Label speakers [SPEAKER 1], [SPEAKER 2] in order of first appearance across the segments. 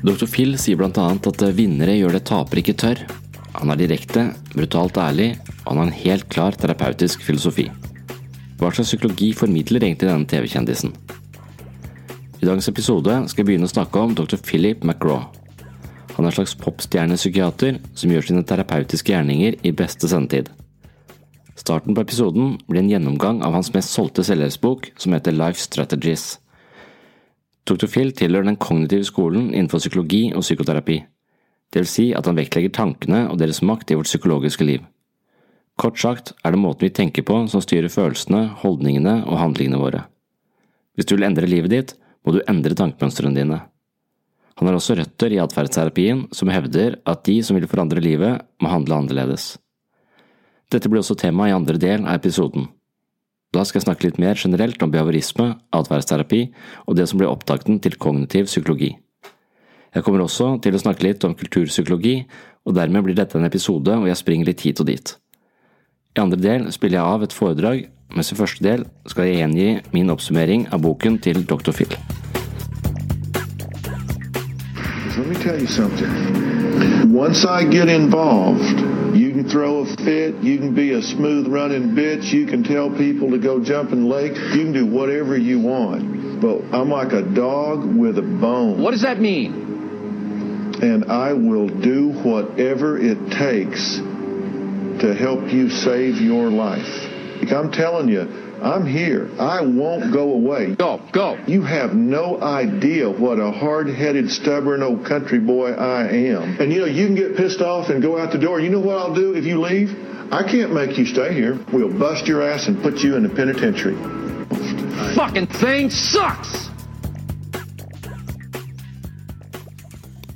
[SPEAKER 1] Dr. Phil sier annet at vinnere gjør det tapere ikke tør. Han er direkte, brutalt ærlig, og han har en helt klar terapeutisk filosofi. Hva slags psykologi formidler egentlig denne TV-kjendisen? I dagens episode skal jeg begynne å snakke om dr. Philip McGraw. Han er en slags popstjernepsykiater som gjør sine terapeutiske gjerninger i beste sendetid. Starten på episoden blir en gjennomgang av hans mest solgte selvhjelpsbok, som heter Life Strategies. Dr. Phil tilhører den kognitive skolen innenfor psykologi og psykoterapi. Det vil si at han vektlegger tankene og deres makt i vårt psykologiske liv. Kort sagt er det måten vi tenker på som styrer følelsene, holdningene og handlingene våre. Hvis du vil endre livet ditt, må du endre tankemønstrene dine. Han har også røtter i atferdsterapien som hevder at de som vil forandre livet, må handle annerledes. Dette blir også tema i andre del av episoden. Da skal jeg snakke litt mer generelt om behaviorisme, atferdsterapi og det som blir opptakten til kognitiv psykologi. Jeg kommer også til å snakke litt om kulturpsykologi, og dermed blir dette en episode hvor jeg springer litt hit og dit. I andre del spiller jeg av et foredrag, mens i første del skal jeg gjengi min oppsummering av boken til dr. Phil.
[SPEAKER 2] Let me tell you something. Once I get involved, throw a fit, you can be a smooth running bitch, you can tell people to go jump in lake, you can do whatever you want. But I'm like a dog with a bone.
[SPEAKER 3] What does that mean?
[SPEAKER 2] And I will do whatever it takes to help you save your life. I'm telling you, I'm here. I won't go away.
[SPEAKER 3] Go, go.
[SPEAKER 2] You have no idea what a hard-headed, stubborn old country boy I am. And you know, you can get pissed off and go out the door. You know what I'll do if you leave? I can't make you stay here. We'll bust your ass and put you in the penitentiary.
[SPEAKER 3] Fucking thing sucks!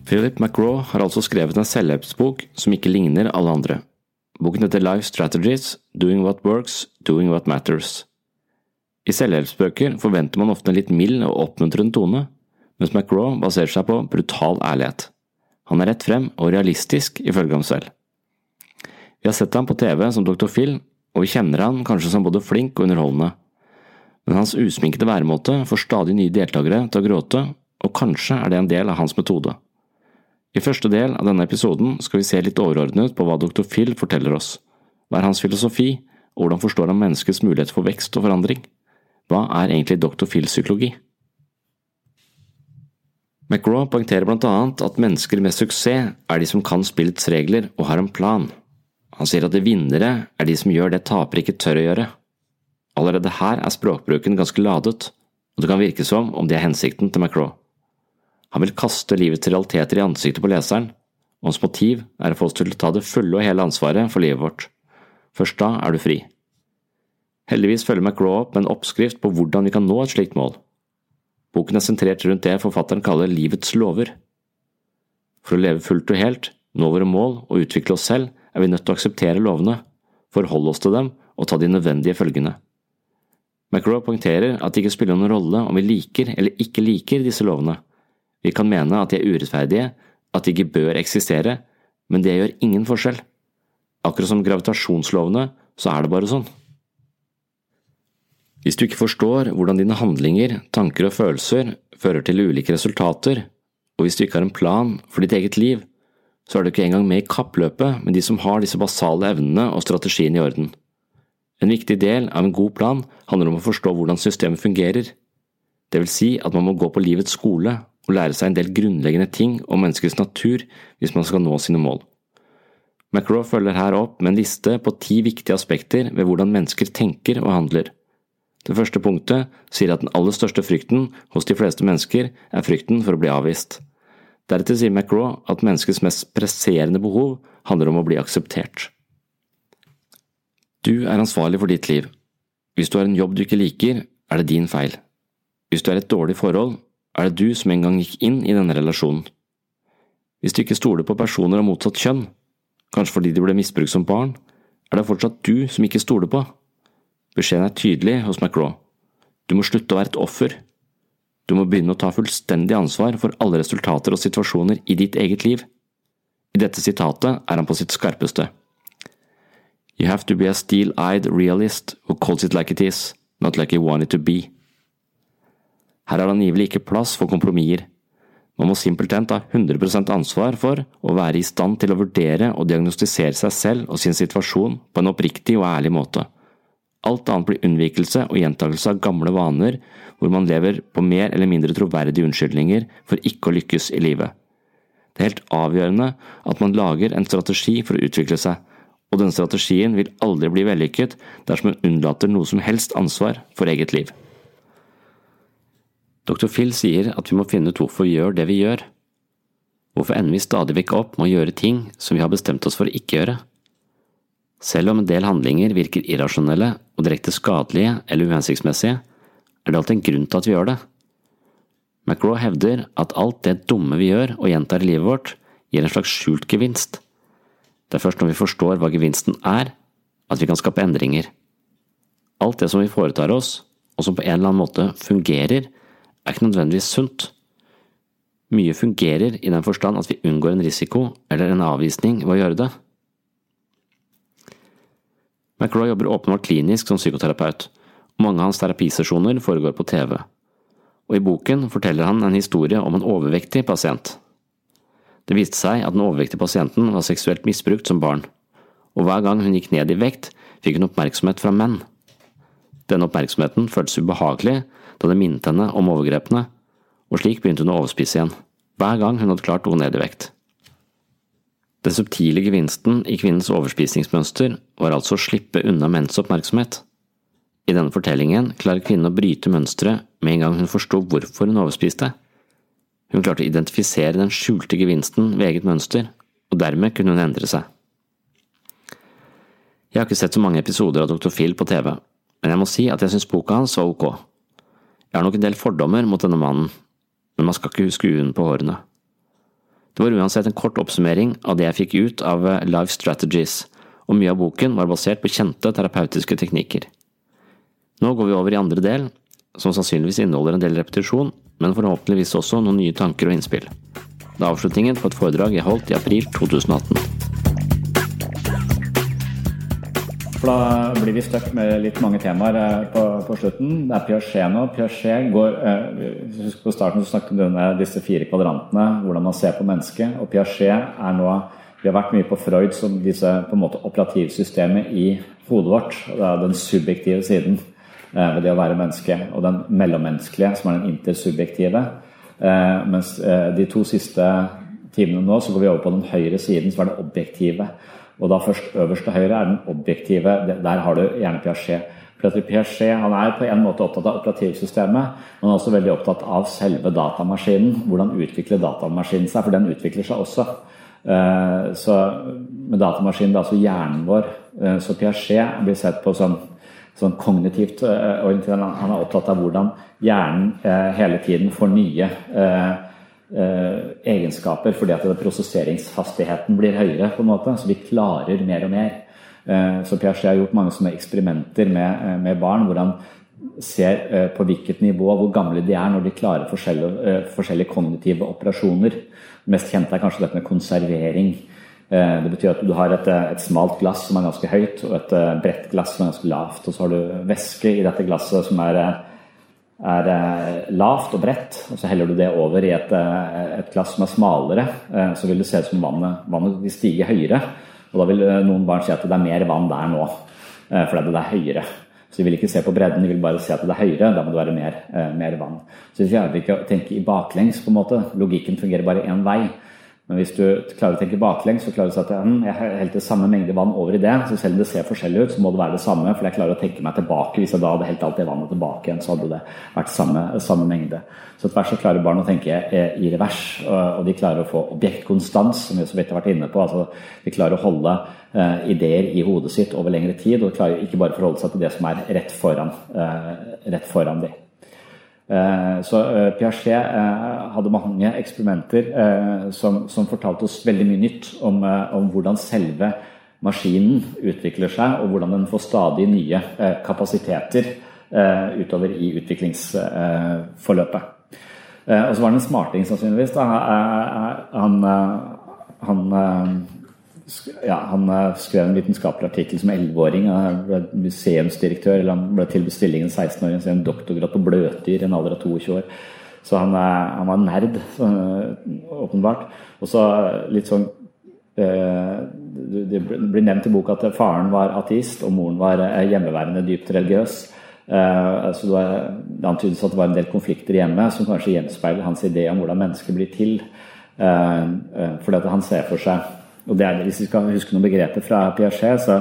[SPEAKER 1] Philip McGraw har altså skrevet en selvhjelpsbok som ikke ligner alle andre. Boken heter Life Strategies – Doing What Works, Doing What Matters. I selvhjelpsbøker forventer man ofte en litt mild og oppmuntrende tone, mens McRaw baserer seg på brutal ærlighet. Han er rett frem og realistisk, ifølge ham selv. Vi har sett ham på TV som Dr. Phil, og vi kjenner han kanskje som både flink og underholdende. Men hans usminkede væremåte får stadig nye deltakere til å gråte, og kanskje er det en del av hans metode. I første del av denne episoden skal vi se litt overordnet på hva Dr. Phil forteller oss. Hva er hans filosofi, og hvordan forstår han menneskets mulighet for vekst og forandring? Hva er egentlig Dr. Phils psykologi? McRaw poengterer blant annet at mennesker med suksess er de som kan spillets regler og har en plan. Han sier at de vinnere er de som gjør det tapere ikke tør å gjøre. Allerede her er språkbruken ganske ladet, og det kan virke som om det er hensikten til McRaw. Han vil kaste livets realiteter i ansiktet på leseren, og hans motiv er å få oss til å ta det fulle og hele ansvaret for livet vårt. Først da er du fri. Heldigvis følger McRaw opp med en oppskrift på hvordan vi kan nå et slikt mål. Boken er sentrert rundt det forfatteren kaller livets lover. For å leve fullt og helt, nå våre mål og utvikle oss selv, er vi nødt til å akseptere lovene, forholde oss til dem og ta de nødvendige følgene. McRaw poengterer at det ikke spiller noen rolle om vi liker eller ikke liker disse lovene. Vi kan mene at de er urettferdige, at de ikke bør eksistere, men det gjør ingen forskjell. Akkurat som gravitasjonslovene, så er det bare sånn. Hvis du ikke forstår hvordan dine handlinger, tanker og følelser fører til ulike resultater, og hvis du ikke har en plan for ditt eget liv, så er du ikke engang med i kappløpet med de som har disse basale evnene og strategien i orden. En viktig del av en god plan handler om å forstå hvordan systemet fungerer. Det vil si at man må gå på livets skole og lære seg en del grunnleggende ting om menneskets natur hvis man skal nå sine mål. McRaw følger her opp med en liste på ti viktige aspekter ved hvordan mennesker tenker og handler. Det første punktet sier at den aller største frykten hos de fleste mennesker er frykten for å bli avvist. Deretter sier McRaw at menneskets mest presserende behov handler om å bli akseptert. Du er ansvarlig for ditt liv. Hvis du har en jobb du ikke liker, er det din feil. Hvis du er i et dårlig forhold, er det du som en gang gikk inn i denne relasjonen. Hvis du ikke stoler på personer av motsatt kjønn, kanskje fordi de ble misbrukt som barn, er det fortsatt du som ikke stoler på. Beskjeden er tydelig hos McRaw. Du må slutte å være et offer. Du må begynne å ta fullstendig ansvar for alle resultater og situasjoner i ditt eget liv. I dette sitatet er han på sitt skarpeste. You have to be a steel-eyed realist who calls it like it is, not like you want it to be. Her er det angivelig ikke plass for kompromisser. Man må simpelthen ta 100% ansvar for å være i stand til å vurdere og diagnostisere seg selv og sin situasjon på en oppriktig og ærlig måte. Alt annet blir unnvikelse og gjentakelse av gamle vaner, hvor man lever på mer eller mindre troverdige unnskyldninger for ikke å lykkes i livet. Det er helt avgjørende at man lager en strategi for å utvikle seg, og denne strategien vil aldri bli vellykket dersom man unnlater noe som helst ansvar for eget liv. Dr. Phil sier at vi må finne ut hvorfor vi gjør det vi gjør. Hvorfor ender vi stadig vekk opp med å gjøre ting som vi har bestemt oss for å ikke gjøre? Selv om en del handlinger virker irrasjonelle og direkte skadelige eller uhensiktsmessige, er det alltid en grunn til at vi gjør det. McRaw hevder at alt det dumme vi gjør og gjentar i livet vårt, gir en slags skjult gevinst. Det er først når vi forstår hva gevinsten er, at vi kan skape endringer. Alt det som vi foretar oss, og som på en eller annen måte fungerer, er ikke nødvendigvis sunt. Mye fungerer i den forstand at vi unngår en risiko eller en avvisning ved å gjøre det. McRaw jobber åpenbart klinisk som psykoterapeut, og mange av hans terapisesjoner foregår på TV. Og i boken forteller han en historie om en overvektig pasient. Det viste seg at den overvektige pasienten var seksuelt misbrukt som barn, og hver gang hun gikk ned i vekt, fikk hun oppmerksomhet fra menn. Denne oppmerksomheten føltes ubehagelig da det minnet henne om overgrepene, og slik begynte hun å overspise igjen, hver gang hun hadde klart å gå ned i vekt. Den subtile gevinsten i kvinnens overspisingsmønster var altså å slippe unna menns oppmerksomhet. I denne fortellingen klarer kvinnen å bryte mønsteret med en gang hun forsto hvorfor hun overspiste. Hun klarte å identifisere den skjulte gevinsten ved eget mønster, og dermed kunne hun endre seg. Jeg har ikke sett så mange episoder av Dr. Phil på TV, men jeg må si at jeg syns boka hans var ok. Jeg har nok en del fordommer mot denne mannen, men man skal ikke huske uen på hårene. Det var uansett en kort oppsummering av det jeg fikk ut av eh, Life Strategies, og mye av boken var basert på kjente terapeutiske teknikker. Nå går vi over i andre del, som sannsynligvis inneholder en del repetisjon, men forhåpentligvis også noen nye tanker og innspill. Det er avslutningen på et foredrag jeg holdt i april 2018.
[SPEAKER 4] For da blir vi stuck med litt mange temaer eh, på, på, slutten. Det er Piaget nå. Piaget går eh, På starten så snakket du om disse fire kvadrantene, hvordan man ser på mennesket. Og Piaget er nå Vi har vært mye på Freud som disse på en måte operativsystemet i hodet vårt. Det er den subjektive siden eh, ved det å være menneske. Og den mellommenneskelige, som er den intersubjektive. Mens de to siste timene nå så går vi over på den høyre siden, som er det objektive. Og da først øverst til høyre er den objektive. Der har du gjerne Piaget. Piaget han er på en måte opptatt av operativsystemet, men også veldig opptatt av selve datamaskinen. Hvordan utvikler datamaskinen seg? For den utvikler seg også. Eh, så med datamaskinen, det er altså hjernen vår. Eh, så Piaget blir sett på som sånn kognitivt eh, orientert. Han er opptatt av hvordan hjernen hele tiden får nye egenskaper fordi at prosesseringshastigheten blir høyere. på en måte, Så vi klarer mer og mer. Så Piaget har gjort mange sånne eksperimenter med, med barn hvor han ser på hvilket nivå, hvor gamle de er når de klarer forskjellige, forskjellige kognitive operasjoner. Mest kjent er kanskje dette med konservering. Eh, det betyr at du har et, eh, et, smalt glass som er ganske høyt, og et eh, bredt glass som er ganske lavt. Og så har du væske i dette glasset som er, er lavt og bredt, og så heller du det over i et, et glass som er smalere. Så vil det se ut som vannet, vannet vil stige høyere. Og da vil noen barn si at det er mer vann der nå, fordi det er høyere. Så de vil ikke se på bredden, de vil bare se at det er høyere. Da må det være mer, eh, mer vann. Så vi klarer ikke å tenke i baklengs. på en måte. Logikken fungerer bare én vei. Men hvis du klarer å tenke baklengs, så klarer du å si at hm, jeg helte samme mengde vann over i det. Så selv om det ser forskjellig ut, så må det være det samme. For jeg klarer å tenke meg tilbake. Hvis jeg da hadde helt alt det vannet tilbake igjen, så hadde det vært samme, samme mengde. Så etter hvert så klarer barn å tenke eh, i revers. Og de klarer å få objektkonstans, som vi så vidt har vært inne på. Altså de klarer å holde uh, ideer i hodet sitt over lengre tid. Og de klarer ikke bare å forholde seg til det som er rett foran, uh, rett foran dem. Eh, så eh, Piaget eh, hadde mange eksperimenter som, som, fortalte oss veldig mye nytt om, om, hvordan selve maskinen utvikler seg, og hvordan den får stadig nye kapasiteter utover i utviklingsforløpet. Og så var det en smarting, sannsynligvis. Han, han ja, han eh, skrev en vitenskapelig artikkel som 11-åring. Han ble museumsdirektør, eller han ble tilbudt stillingen 16-åring, så en doktorgrad på bløtdyr i en alder av 22 år. Så han, eh, han var nerd, åpenbart. Og så litt sånn eh, Det blir nevnt i boka at faren var ateist, og moren var hjemmeværende dypt religiøs. Så det antydes at det var en del konflikter hjemme som kanskje gjenspeiler hans idé om hvordan mennesker blir til. Fordi at han ser for seg og det er, Hvis vi skal huske noen begreper fra Piaget, så,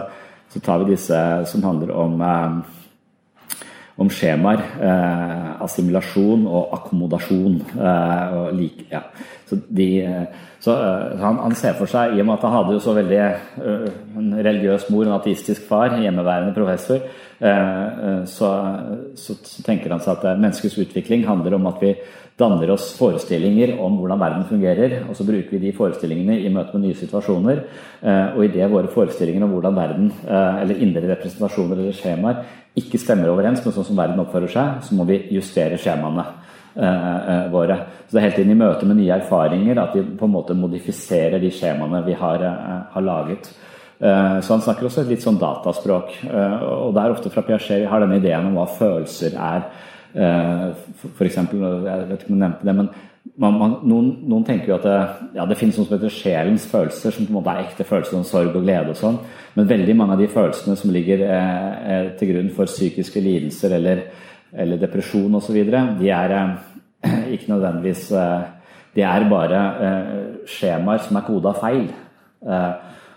[SPEAKER 4] så tar vi disse som handler om, eh, om skjemaer. Eh, assimilasjon og akkommodasjon. Eh, og like, ja. Så, de, så eh, han, han, ser for seg, i og med at han hadde jo så veldig uh, en religiøs mor, en ateistisk far, hjemmeværende professor, så, så, så, tenker han seg at menneskets utvikling handler om at vi danner oss forestillinger om hvordan verden fungerer, og så bruker vi de forestillingene i møte med nye situasjoner. Eh, og idet våre forestillinger om hvordan verden, eh, eller indre representasjoner eller skjemaer, ikke stemmer overens med sånn som verden oppfører seg, så må vi justere skjemaene eh, våre. Så det er helt inn i møte med nye erfaringer at vi på en måte modifiserer de skjemaene vi har, har laget. Så han snakker også et litt sånn dataspråk. Og det er ofte fra Piaget vi har denne ideen om hva følelser er. Eh, eksempel, jeg vet ikke om du nevnte det, men man, man, noen, noen, tenker jo at det, ja, det finnes noe som heter sjelens følelser, som på en måte er ekte følelser som sorg og glede og sånn. Men veldig mange av de følelsene som ligger eh, eh til grunn for psykiske lidelser eller, eller depresjon osv., de er eh, ikke nødvendigvis eh, De er bare eh, skjemaer som er koda feil.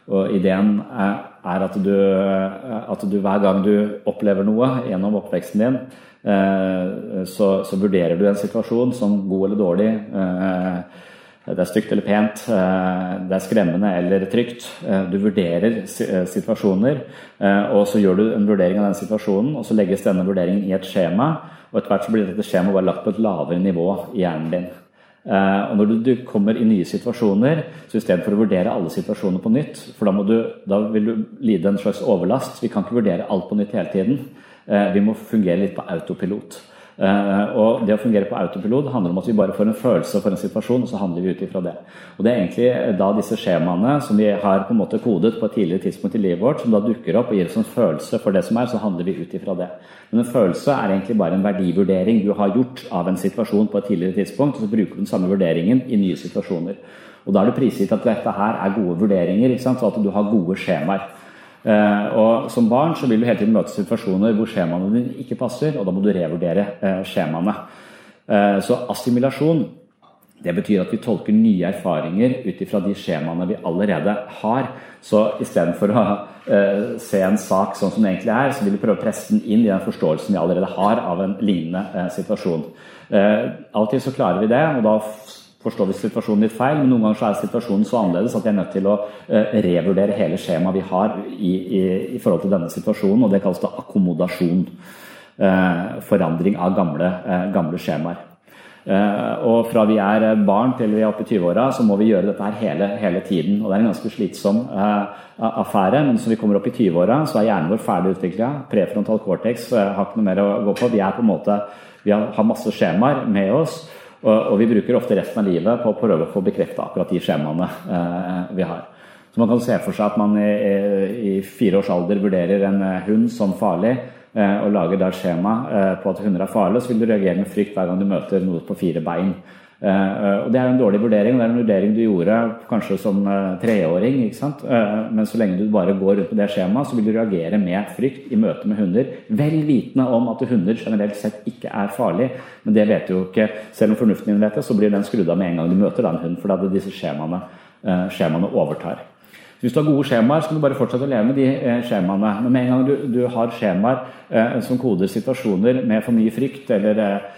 [SPEAKER 4] og ideen er, er at, du, at du hver gang du opplever noe gjennom oppveksten din, så, så, vurderer du en situasjon som god eller dårlig. Eh, det er stygt eller pent, eh, det er skremmende eller trygt. Du vurderer situasjoner, og så gjør du en vurdering av den situasjonen, og så legges denne vurderingen i et skjema, og etter hvert så blir dette skjemaet bare lagt på et lavere nivå i hjernen din. Og når du, kommer i nye situasjoner, så istedenfor å vurdere alle situasjoner på nytt, for da, du, da vil du lide en slags overlast, vi kan ikke vurdere alt på nytt hele tiden. Eh, vi må fungere litt på autopilot. Uh, og Det å fungere på autopilot handler om at vi bare får en følelse for en situasjon, og så handler vi ut ifra det. Og Det er egentlig da disse skjemaene som vi har på en måte kodet på et tidligere tidspunkt i livet vårt, som da dukker opp og gir oss en følelse for det som er, så handler vi ut ifra det. Men en følelse er egentlig bare en verdivurdering du har gjort av en situasjon på et tidligere tidspunkt, og så bruker du den samme vurderingen i nye situasjoner. Og Da er det prisgitt at dette her er gode vurderinger, så at du har gode skjemaer. Eh, og Som barn så vil du hele tiden møte situasjoner hvor skjemaene dine ikke passer, og da må du revurdere eh, skjemaene. Eh, så assimilasjon Det betyr at vi tolker nye erfaringer ut ifra de skjemaene vi allerede har. Så istedenfor å se en sak sånn som den egentlig er, så vil vi prøve å presse den inn i den forståelsen vi allerede har av en lignende situasjon. Av og så klarer vi det, og da forstår vi situasjonen litt feil, men noen ganger er situasjonen så annerledes at vi er nødt til å revurdere hele skjemaet vi har i, i, i, forhold til denne situasjonen, og det kalles da akkommodasjon. forandring av gamle, gamle skjemaer. Eh, og fra vi er barn til vi er oppe i 20-åra, så må vi gjøre dette her hele, hele, tiden. Og det er en ganske slitsom affære. Men som vi kommer opp i 20-åra, så er hjernen vår ferdig utvikla. Prefrontal cortex har ikke noe mer å gå på. Vi er på en måte, vi har masse skjemaer med oss. Og, og, vi bruker ofte resten av livet på å prøve å få bekrefta akkurat de skjemaene eh, vi har. Så man kan se for seg at man i, i fire års alder vurderer en hund som farlig. Eh, og lager da skjema eh, på at hunder er farlige, så vil du reagere med frykt hver gang du møter noe på fire bein. Uh, og Det er en dårlig vurdering, det er en vurdering du gjorde kanskje som uh, treåring. ikke sant? Men så lenge du bare går rundt med det skjemaet, så vil du reagere med frykt i møte med hunder. Vel vitende om at hunder generelt sett ikke er farlig, men det vet du jo ikke. Selv om fornuften din vet det, så blir den skrudd av med en gang du møter den hunden, for da disse skjemaene, skjemaene overtar. Hvis du har gode skjemaer, så kan du bare fortsette å leve med de eh, skjemaene. Men med en gang du, du har skjemaer eh, som koder situasjoner med for mye frykt, eller eh, eh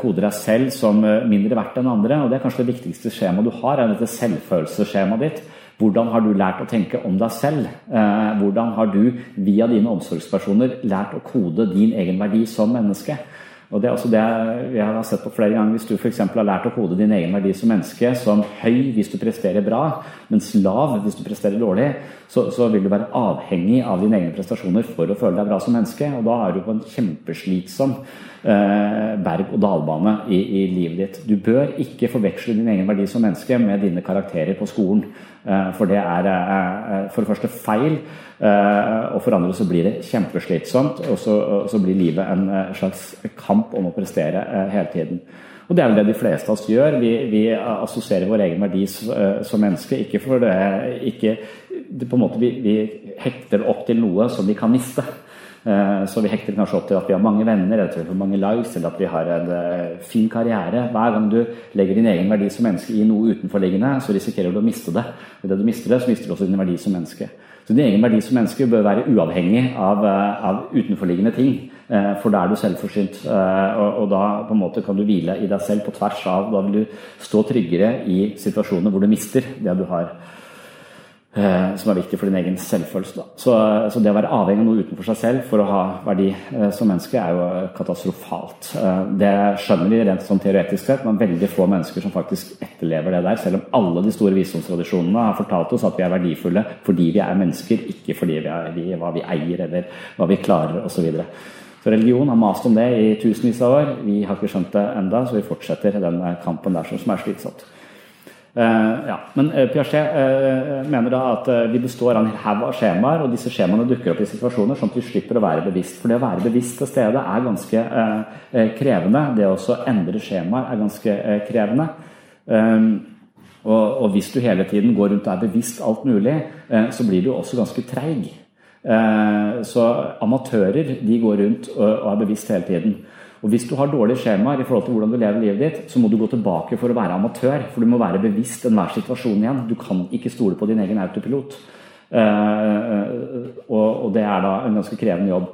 [SPEAKER 4] koder deg selv som eh, mindre verdt enn andre, og det er kanskje det viktigste skjemaet du har, er dette selvfølelsesskjemaet ditt. Hvordan har du lært å tenke om deg selv? Eh, hvordan har du via dine omsorgspersoner lært å kode din egen verdi som menneske? Og Det er også det jeg har sett på flere ganger. Hvis du f.eks. har lært å kode din egen verdi som menneske som høy hvis du presterer bra, mens lav hvis du presterer dårlig, så, så vil du være avhengig av dine egne prestasjoner for å føle deg bra som menneske. Og da er du på en kjempeslitsom eh, berg-og-dal-bane i, i, livet ditt. Du bør ikke forveksle din egen verdi som menneske med dine karakterer på skolen. Eh, for det er eh, for det første feil. Eh, og for andre så blir det kjempeslitsomt, og så, og så blir livet en eh, slags kamp om å prestere eh, hele tiden. Og det er vel det de fleste av oss gjør. Vi, vi assosierer vår egen verdi som menneske. Ikke for det, ikke, det på en måte vi, vi hekter opp til noe som vi kan miste. Så vi hekter kanskje opp til at vi har mange venner, eller har mange likes, eller at vi har en fin karriere. Hver gang du legger din egen verdi som menneske i noe utenforliggende, så risikerer du å miste det. Og det du mister det, så mister du også din verdi som menneske. Så din egen verdi som menneske bør være uavhengig av, eh, av utenforliggende ting. Eh, for da er du selvforsynt, eh, og, da på en måte kan du hvile i deg selv på tvers av Da vil du stå tryggere i situasjoner hvor du mister det du har. Eh, som er viktig for din egen selvfølelse. Så, så, det å være avhengig av noe utenfor seg selv for å ha verdi eh, som menneske, er jo katastrofalt. Eh, det skjønner vi rent sånn teoretisk sett, men veldig få mennesker som faktisk etterlever det der. Selv om alle de store visdomstradisjonene har fortalt oss at vi er verdifulle fordi vi er mennesker, ikke fordi vi er vi, hva vi eier eller hva vi klarer osv. Så, videre. så religion har mast om det i tusenvis av år. Vi har ikke skjønt det enda, så vi fortsetter den kampen der som er slitsomt. Uh, ja. Men uh, Piaget uh, mener da at vi består av en haug av skjemaer, og disse skjemaene dukker opp i situasjoner sånn at vi slipper å være bevisst. For det å være bevisst til stede er ganske krevende. Det å endre skjemaer er ganske krevende. Um, og, hvis du hele tiden går rundt og er bevisst alt mulig, så blir du også ganske treig. så amatører de går rundt og er bevisst hele tiden. Og Hvis du har dårlige skjemaer i forhold til hvordan du lever livet ditt, så må du gå tilbake for å være amatør. For du må være bevisst enhver situasjon igjen. Du kan ikke stole på din egen autopilot. Uh, og, og, det er da en ganske krevende jobb.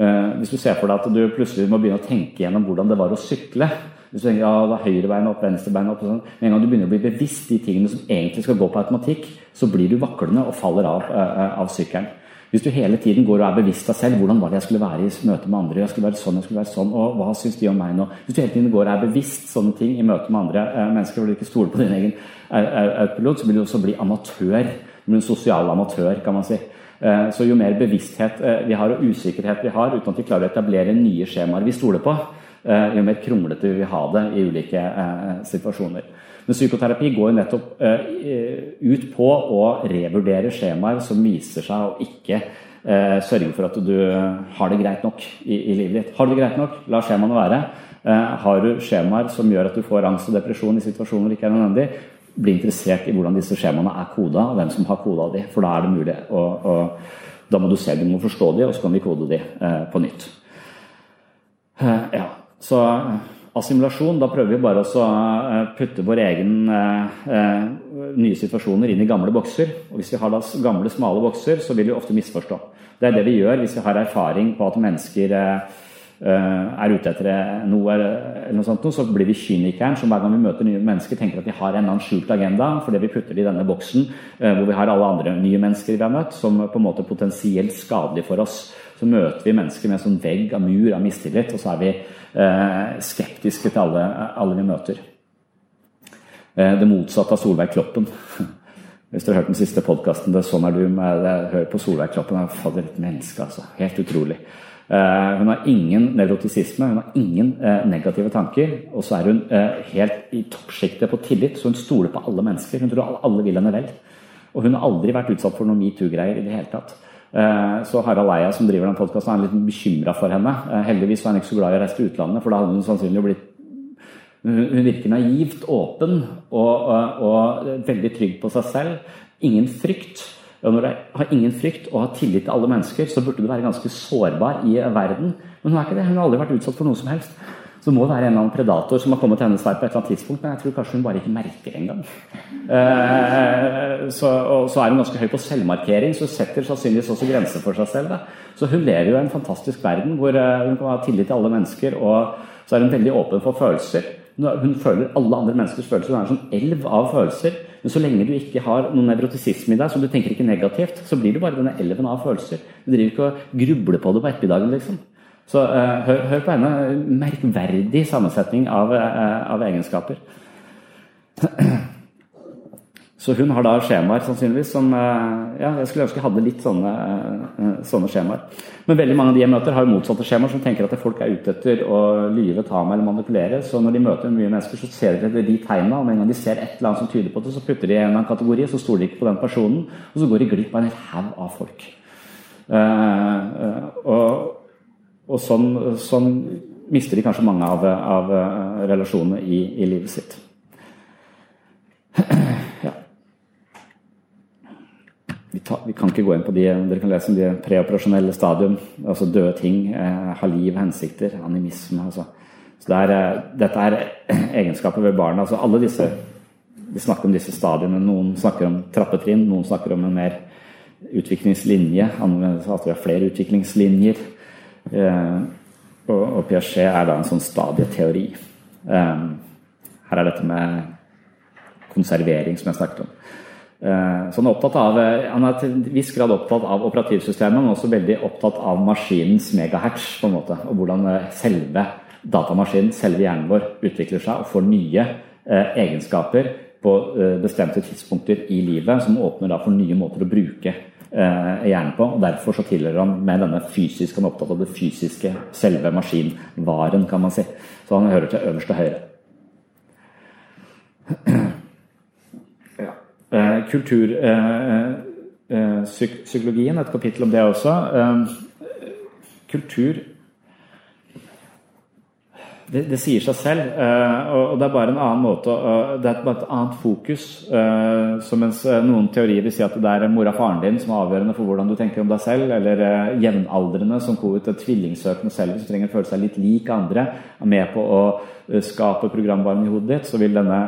[SPEAKER 4] Uh, hvis du ser for deg at du plutselig må begynne å tenke gjennom hvordan det var å sykle hvis du tenker ja, da høyrebein opp, venstrebein opp sånn. Med en gang du begynner å bli bevisst de tingene som egentlig skal gå på automatikk, så blir du vaklende og faller av, av sykkelen. Hvis du hele tiden går og er bevisst deg selv hvordan var det jeg skulle være i møte med andre, jeg skulle være sånn, jeg skulle være sånn, og hva syns de om meg nå? Hvis du hele tiden går og er bevisst sånne ting i møte med andre eh, mennesker, hvor du ikke stoler på din egen autopilot, så vil du også bli amatør. Du blir en sosial amatør, kan man si. Eh, så jo mer bevissthet eh, vi har, og usikkerhet vi har, uten at vi klarer å etablere nye skjemaer vi stoler på, eh, jo mer kronglete vil vi ha det i ulike eh, situasjoner. Men psykoterapi går jo nettopp eh, ut på å revurdere skjemaer som viser seg å ikke eh, sørge for at du har det greit nok i, livet ditt. Har du det greit nok, la skjemaene være. Eh, har du skjemaer som gjør at du får angst og depresjon i situasjoner det ikke er nødvendig, bli interessert i hvordan disse skjemaene er koda, og hvem som har koda de. For da er det mulig å, å Da må du selv du må forstå de, og så kan vi kode de på nytt. ja, så assimilasjon, da prøver vi bare å putte vår egen nye situasjoner inn i gamle bokser. Og hvis vi har da gamle, smale bokser, så vil vi ofte misforstå. Det er det vi gjør hvis vi har erfaring på at mennesker er ute etter noe, eller noe sånt, så blir vi kynikeren som hver gang vi møter nye mennesker, tenker at de har en annen skjult agenda fordi vi putter det i denne boksen hvor vi har alle andre nye mennesker vi har møtt, som på en måte potensielt skadelige for oss. Så møter vi mennesker med en sånn vegg av mur av mistillit, og så er vi skeptiske til alle, alle vi møter. Det motsatte av Solveig Kloppen. Hvis dere har hørt den siste podkasten, sånn er du med Hør på Solveig Kloppen. Fader, et menneske, altså. Helt utrolig. Hun har ingen nevrotisisme, hun har ingen negative tanker. Og så er hun helt i toppsjiktet på tillit, så hun stoler på alle mennesker. Hun tror alle vil henne vel. Og hun har aldri vært utsatt for noen metoo-greier i det hele tatt. Så Harald Eia, som driver den podkasten, er litt bekymra for henne. Heldigvis var han ikke så glad i å reise til utlandet, for da hadde hun sannsynlig blitt hun virker naivt åpen og, og, og, veldig trygg på seg selv. Ingen frykt. Og når du har ingen frykt og har tillit til alle mennesker, så burde du være ganske sårbar i verden. Men hun er ikke det. Hun har aldri vært utsatt for noe som helst. Så det må være en eller annen predator som har kommet til hennes vei på et eller annet tidspunkt, men jeg tror kanskje hun bare ikke merker det engang. Så, og så er hun ganske høy på selvmarkering, så hun setter sannsynligvis også grenser for seg selv. Så hun lever jo i en fantastisk verden hvor hun kan ha tillit til alle mennesker, og så er hun veldig åpen for følelser. Hun føler alle andre menneskers følelser. Hun er en sånn elv av følelser. Men så lenge du ikke har noen nevrotisisme i deg, så du tenker ikke negativt, så blir du bare denne elven av følelser. Du driver ikke og grubler på det på ettermiddagen, liksom. Så uh, hør, hør, på henne. Merkverdig sammensetning av, uh, av egenskaper. Så hun har da skjemaer sannsynligvis som Ja, jeg skulle ønske jeg hadde litt sånne, sånne skjemaer. Men veldig mange av de jeg møter, har motsatte skjemaer som tenker at folk er ute etter å lyve, ta meg eller manipulere. Så når de møter mye mennesker, så ser de de tegnene. Og med en gang de ser et eller annet som tyder på det, så putter de i en eller annen kategori, så stoler de ikke på den personen. Og så går de glipp av en hel haug av folk. og, og sånn, sånn, mister de kanskje mange av, av relasjonene i, i livet sitt. Vi, tar, vi, kan ikke gå inn på de dere kan lese om de preoperasjonelle stadium, altså døde ting, eh, har liv, hensikter, animisme. Altså. Så det er, eh, dette er egenskaper ved barna. Altså alle disse, Vi snakker om disse stadiene. Noen snakker om trappetrinn, noen snakker om en mer utviklingslinje. Andre at vi har flere utviklingslinjer. Eh, og, og Piaget er da en sånn stadieteori. Eh, her er dette med konservering, som jeg snakket om. Så han er, opptatt av, han er til en viss grad opptatt av operativsystemet, men også veldig opptatt av maskinens megahertz. på en måte, Og hvordan selve datamaskinen, selve hjernen vår, utvikler seg og får nye eh, egenskaper på eh, bestemte tidspunkter i livet, som åpner da for nye måter å bruke eh, hjernen på. og Derfor så tilhører han med denne fysiske, han er opptatt av det fysiske, selve maskinvaren, kan man si. Så han hører til øverste høyre. Kulturpsykologien, et kapittel om det også. Kultur det, det, sier seg selv, og det er bare en annen måte Det er bare et annet fokus. Så mens noen teorier vil si at det er mora og faren din som er avgjørende for hvordan du tenker om deg selv, eller jevnaldrende som går ut et tvillingsøkende selv som trenger å føle seg litt lik andre, er med på å skape programvaren i hodet ditt, så vil denne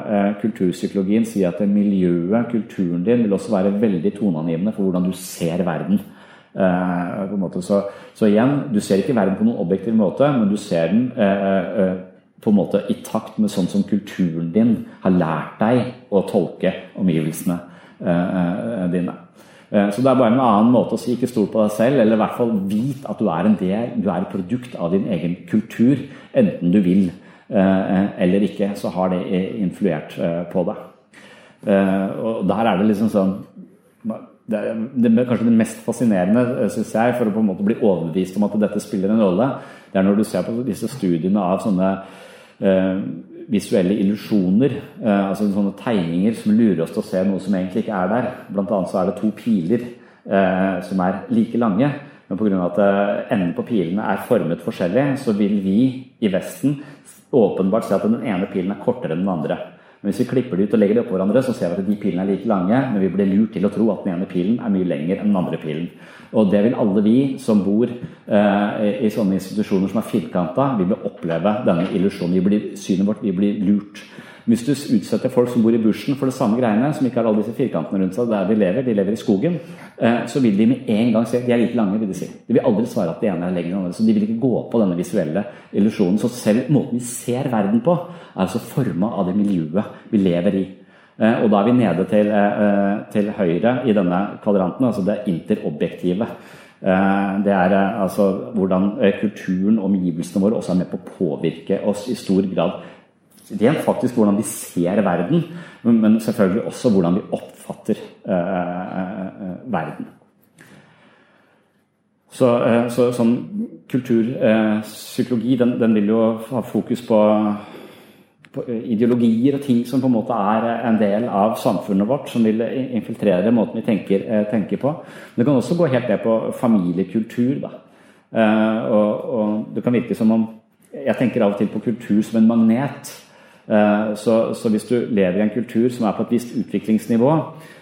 [SPEAKER 4] kulturpsykologien si at miljøet, kulturen din, vil også være veldig toneangivende for hvordan du ser verden. Eh, på en måte. Så, så, igjen, du ser ikke verden på noen objektiv måte, men du ser den eh, eh, på en måte i takt med sånn som kulturen din har lært deg å tolke omgivelsene dine. Så det er bare en annen måte å si ikke stol på deg selv, eller i hvert fall vit at du er en del, du er et produkt av din egen kultur. Enten du vil eller ikke, så har det influert på deg. Og der er det liksom sånn det er, kanskje det mest fascinerende, synes jeg, for å på en måte bli overbevist om at dette spiller en rolle, det er når du ser på disse studiene av sånne eh, visuelle illusjoner, eh, altså sånne tegninger som lurer oss til å se noe som egentlig ikke er der. Blant annet så er det to piler eh, som er like lange. Men pga. at eh, enden på pilene er formet forskjellig, så vil vi i Vesten åpenbart se at den ene pilen er kortere enn den andre. Men hvis vi klipper de ut og legger de oppå hverandre, så ser vi at de pilene er like lange, men vi blir lurt til å tro at den ene pilen er mye lenger enn den andre pilen. Og det vil alle vi som bor eh, i sånne institusjoner som er firkanta, vi vil oppleve denne illusjonen. Synet vårt vi blir lurt. Hvis du utsetter folk som bor i bushen for det samme greiene, som ikke har alle disse firkantene rundt seg der de lever, de lever i skogen, eh, så vil de med en gang si de er like lange. vil De si. De vil aldri svare at det ene er lengre enn det andre. Så de vil ikke gå på denne visuelle illusjonen. Så selv måten vi ser verden på, er altså forma av det miljøet vi lever i. Eh, og da er vi nede til, eh, til høyre i denne kvadranten, altså det interobjektive. Det er altså hvordan kulturen og omgivelsene våre også er med på å påvirke oss i stor grad rent faktisk hvordan vi ser verden, men selvfølgelig også hvordan vi oppfatter uh, verden. Så, så sånn kulturpsykologi, den, den, vil jo ha fokus på, på, ideologier og ting som på en måte er en del av samfunnet vårt, som vil infiltrere måten vi tenker, tenker på. Men det kan også gå helt ned på familiekultur. Da. Og, og det kan virke som om Jeg tenker av og til på kultur som en magnet. Eh, så, så, hvis du lever i en kultur som er på et visst utviklingsnivå,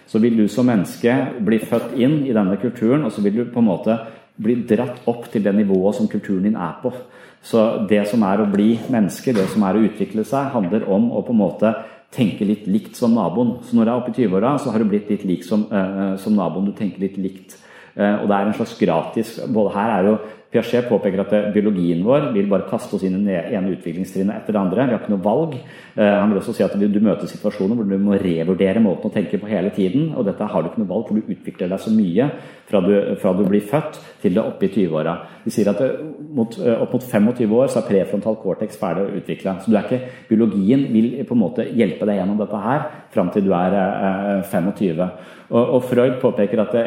[SPEAKER 4] så vil du som menneske bli født inn i denne kulturen, og så vil du på en måte bli dratt opp til det nivået som kulturen din er på. Så det som er å bli menneske, det som er å utvikle seg, handler om å på en måte tenke litt likt som naboen. Så når du er oppe i 20-åra, så har du blitt litt lik som, uh, som naboen. Du tenker litt likt. Uh, og det er en slags gratis Både her er jo Piaget påpeker at biologien vår vil bare kaste oss inn i det ene utviklingstrinnet etter det andre. Vi har ikke noe valg. Eh, han vil også si at du møter situasjoner hvor du må revurdere måten å tenke på hele tiden. Og dette har du ikke noe valg, for du utvikler deg så mye fra du, fra du blir født til det oppe i 20-åra. De sier at mot, eh, opp mot 25 år så er prefrontal cortex ferdig å utvikle. Så du er ikke, biologien vil på en måte hjelpe deg gjennom dette her fram til du er 25. Eh, og, og Freud påpeker at det,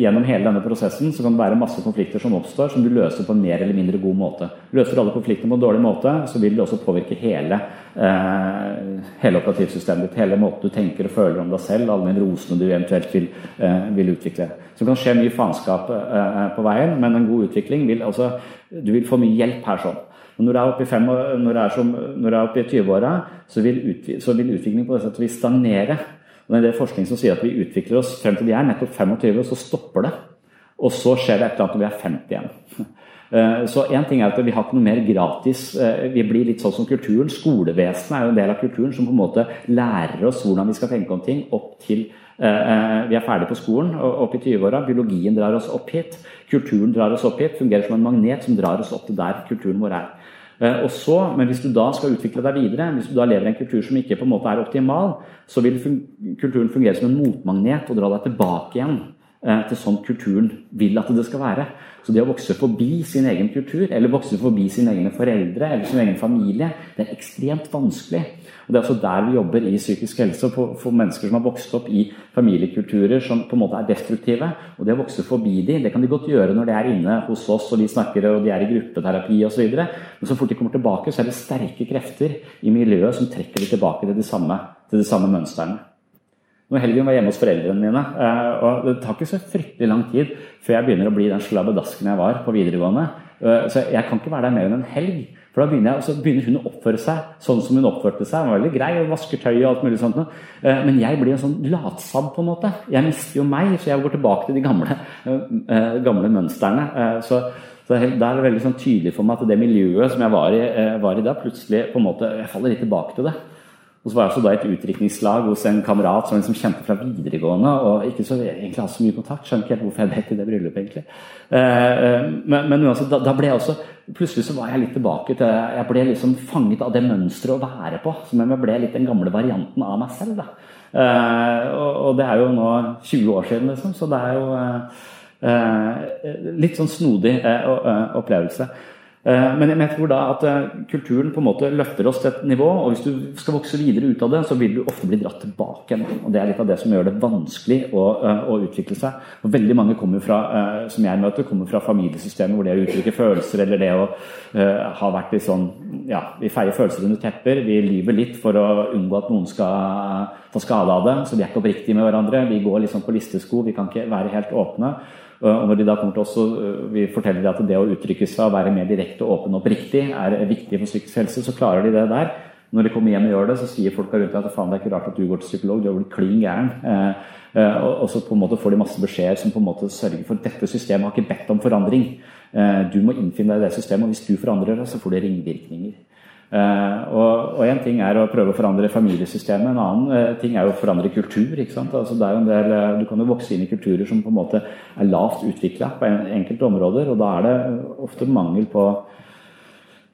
[SPEAKER 4] gjennom hele denne prosessen så kan det være masse konflikter som oppstår, som du løser på en mer eller mindre god måte. Løser du alle konfliktene på en dårlig måte, så vil det også påvirke hele, eh, hele operativsystemet ditt. Hele måten du tenker og føler om deg selv, alle nevrosene du eventuelt vil, eh, vil utvikle. Så det kan skje mye faenskap eh, på veien, men en god utvikling vil altså Du vil få mye hjelp her sånn. Når du er oppe i, i 20-åra, så, så, vil utviklingen på det settet stagnere. Og det er forskning som sier at vi utvikler oss frem til vi er nettopp 25, og så stopper det. Og så skjer det et eller annet når vi er 50 igjen. Eh, så én ting er at vi har ikke noe mer gratis. Eh, vi blir litt sånn som kulturen. Skolevesenet er jo en del av kulturen som på en måte lærer oss hvordan vi skal tenke om ting opp til eh, vi er ferdig på skolen, opp i 20-åra. Biologien drar oss opp hit. Kulturen drar oss opp hit. Fungerer som en magnet som drar oss opp til der kulturen vår er. Eh, og så, Men hvis du da skal utvikle deg videre, hvis du da lever i en kultur som ikke på en måte er optimal, så vil kulturen fungere som en motmagnet og dra deg tilbake igjen eh, til sånn kulturen vil at det skal være. Så det å vokse forbi sin egen kultur, eller vokse forbi sine egne foreldre eller sin egen familie, det er ekstremt vanskelig. Og Det er også der vi jobber i psykisk helse, for, mennesker som har vokst opp i familiekulturer som på en måte er destruktive. Og det å vokse forbi de, det kan de godt gjøre når de er inne hos oss og de snakker og de er i gruppeterapi osv. Men så fort de kommer tilbake, så er det sterke krefter i miljøet som trekker de tilbake til de samme, til de samme mønstrene. Når helgen var hjemme hos foreldrene mine, eh, og det tar ikke så fryktelig lang tid før jeg begynner å bli den slabbedasken jeg var på videregående. Eh, så jeg kan ikke være der mer enn en helg. For da begynner, jeg, så begynner hun å oppføre seg sånn som hun oppførte seg. Hun var veldig grei og vasker tøy og alt mulig sånt. Eh, men jeg blir en sånn latsabb på en måte. Jeg mister jo meg, så jeg går tilbake til de gamle, gamle mønstrene. Så, så det er veldig sånn tydelig for meg at det miljøet som jeg var i, var i da, plutselig på en måte, jeg faller litt tilbake til det. Og så var jeg også da i et utdrikningslag hos en kamerat som liksom kjente fra videregående. og ikke så egentlig hadde så mye kontakt. Skjønner ikke helt hvorfor jeg vet i det bryllupet, egentlig. Eh, eh, men, men altså, da, da, ble jeg også Plutselig så var jeg litt tilbake til Jeg ble liksom fanget av det mønsteret å være på. Som om jeg ble litt den gamle varianten av meg selv. da. Eh, og, og, det er jo nå 20 år siden, liksom, så det er jo litt sånn snodig opplevelse. Eh, men jeg tror da at eh, kulturen på en måte løfter oss til et nivå, og hvis du skal vokse videre ut av det, så vil du ofte bli dratt tilbake igjen. Og Det er litt av det som gjør det vanskelig å, eh, å utvikle seg. Og veldig mange kommer fra, som jeg møter, kommer fra familiesystemet hvor det å uttrykke følelser eller det å ha vært litt sånn Ja, vi feier følelser under tepper. Vi lyver litt for å unngå at noen skal ta skade av det. Så vi er ikke oppriktige med hverandre. Vi går liksom på listesko. Vi kan ikke være helt åpne. Og når de da kommer til oss og øh, vi forteller at det å uttrykke seg og være mer direkte, og åpen og oppriktig er viktig for psykisk helse, så klarer de det der. Når de kommer hjem og gjør det, så sier folk rundt deg at faen, det er ikke rart at du går til psykolog, du har blitt klin gæren. Eh, eh, og, så på en måte får de masse beskjeder som på en måte sørger for at dette systemet har ikke bedt om forandring. Eh, du må innfinne deg i det systemet, og hvis du forandrer det, så får det ringvirkninger. Uh, og en ting er å prøve å forandre familiesystemet, en annen uh, ting er å forandre kultur. Altså del, uh, du kan jo vokse inn i kulturer som på en måte er lavt utvikla på enkelte områder, og da er det ofte mangel på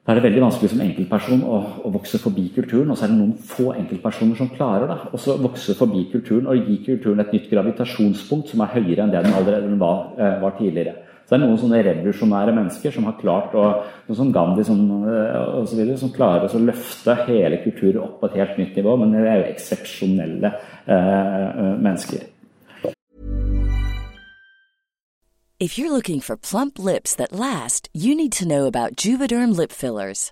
[SPEAKER 4] da er det veldig vanskelig som enkeltperson å, å, vokse forbi kulturen. Og så er det noen få enkeltpersoner som klarer det. Og så vokse forbi kulturen og gi kulturen et nytt gravitasjonspunkt som er høyere enn det den allerede var, var tidligere. Det er noen sånne revolusjonære mennesker som har klart å noen som Gandhi som, eh, og så videre, som klarer å løfte hele kulturen opp på et helt nytt nivå. Men det er jo eksepsjonelle eh, eh, mennesker.
[SPEAKER 5] If you're looking for plump lips that last, you need to know about Juvederm lip fillers.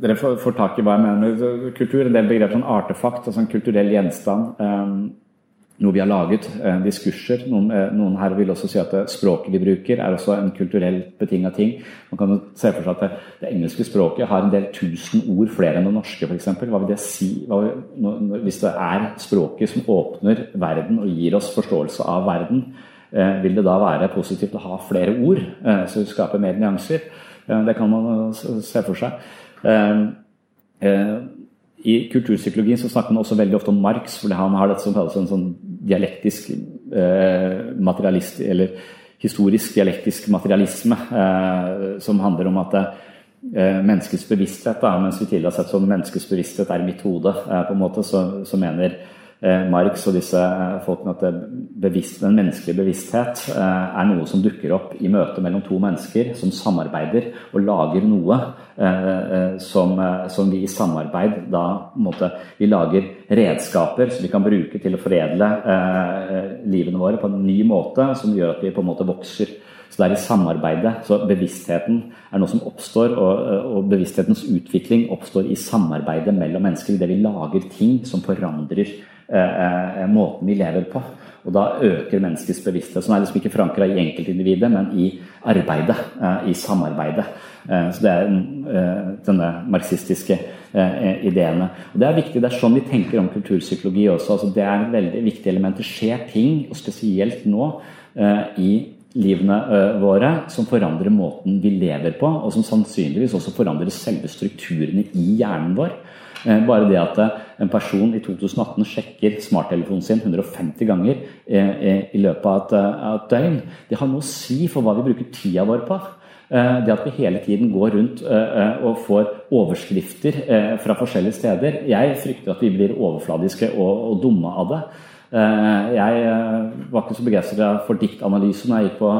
[SPEAKER 4] Dere får, får, tak i hva jeg mener. Kultur en del begrep som artefakt, altså en kulturell gjenstand. Um, noe vi har laget. Uh, diskurser. Noen, uh, noen, her vil også si at språket vi bruker, er også en kulturelt betinga ting. Man kan se for seg at det, det, engelske språket har en del tusen ord flere enn det norske, f.eks. Hva vil det si hva, hvis det er språket som åpner verden og gir oss forståelse av verden? Uh, vil det da være positivt å ha flere ord, så skaper mer nyanser? Det kan man se for seg. Ehm, eh, I kulturpsykologien så snakker man også veldig ofte om Marx, fordi han har dette som kalles en sånn dialektisk eh, materialist, eller historisk dialektisk materialisme, eh, som handler om at menneskets bevissthet, da, mens vi tidligere har sett som menneskets bevissthet er i mitt hode, på en måte, så, så mener Marx og disse eh, folkene at bevisst, den menneskelige bevissthet eh, er noe som dukker opp i møte mellom to mennesker som samarbeider og lager noe som, som vi i samarbeid da måte, Vi lager redskaper som vi kan bruke til å foredle livene våre på en ny måte, som gjør at vi på en måte vokser. Så det er i samarbeidet. Så bevisstheten er noe som oppstår, og, og bevissthetens utvikling oppstår i samarbeidet mellom mennesker. Det vi lager ting som forandrer Eh, eh, måten vi lever på. Og da øker menneskets bevissthet. Som er liksom ikke forankra i enkeltindividet, men i arbeidet, eh, i samarbeidet. Så det er denne marxistiske ideene. Og Det er viktig, det er sånn vi tenker om kulturpsykologi også. Altså det er et veldig viktig element. Det skjer ting, og spesielt nå, i livene våre som forandrer måten vi lever på, og som sannsynligvis også forandrer selve strukturene i hjernen vår. Bare det at en person i 2018 sjekker smarttelefonen sin 150 ganger i løpet av et døgn, det har noe å si for hva vi bruker tida vår på. Det at vi hele tiden går rundt og får overskrifter fra forskjellige steder Jeg frykter at vi blir overfladiske og dumme av det. Eh, jeg eh, var ikke så begeistra for diktanalyse når jeg gikk på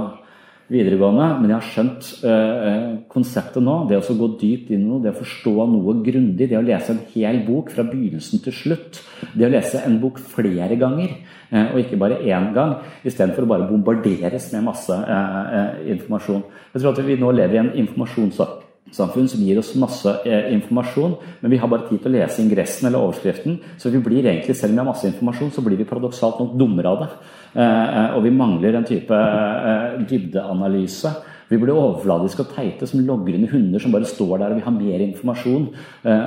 [SPEAKER 4] videregående, men jeg har skjønt eh, konseptet nå. Det å gå dypt inn i noe, det å forstå noe grundig, det å lese en hel bok fra begynnelsen til slutt. Det å lese en bok flere ganger, og ikke bare én gang, istedenfor å bare bombarderes med masse informasjon. Jeg tror at vi nå lever i en informasjonssak samfunn som gir oss masse eh, informasjon, men vi har bare tid til å lese ingressen eller overskriften. Så vi blir egentlig, selv om vi har masse informasjon, så blir vi paradoksalt nok dummere av det. Eh, eh, og vi mangler en type dybdeanalyse. Vi blir overfladiske og teite som logrende hunder som bare står der og vi har mer informasjon.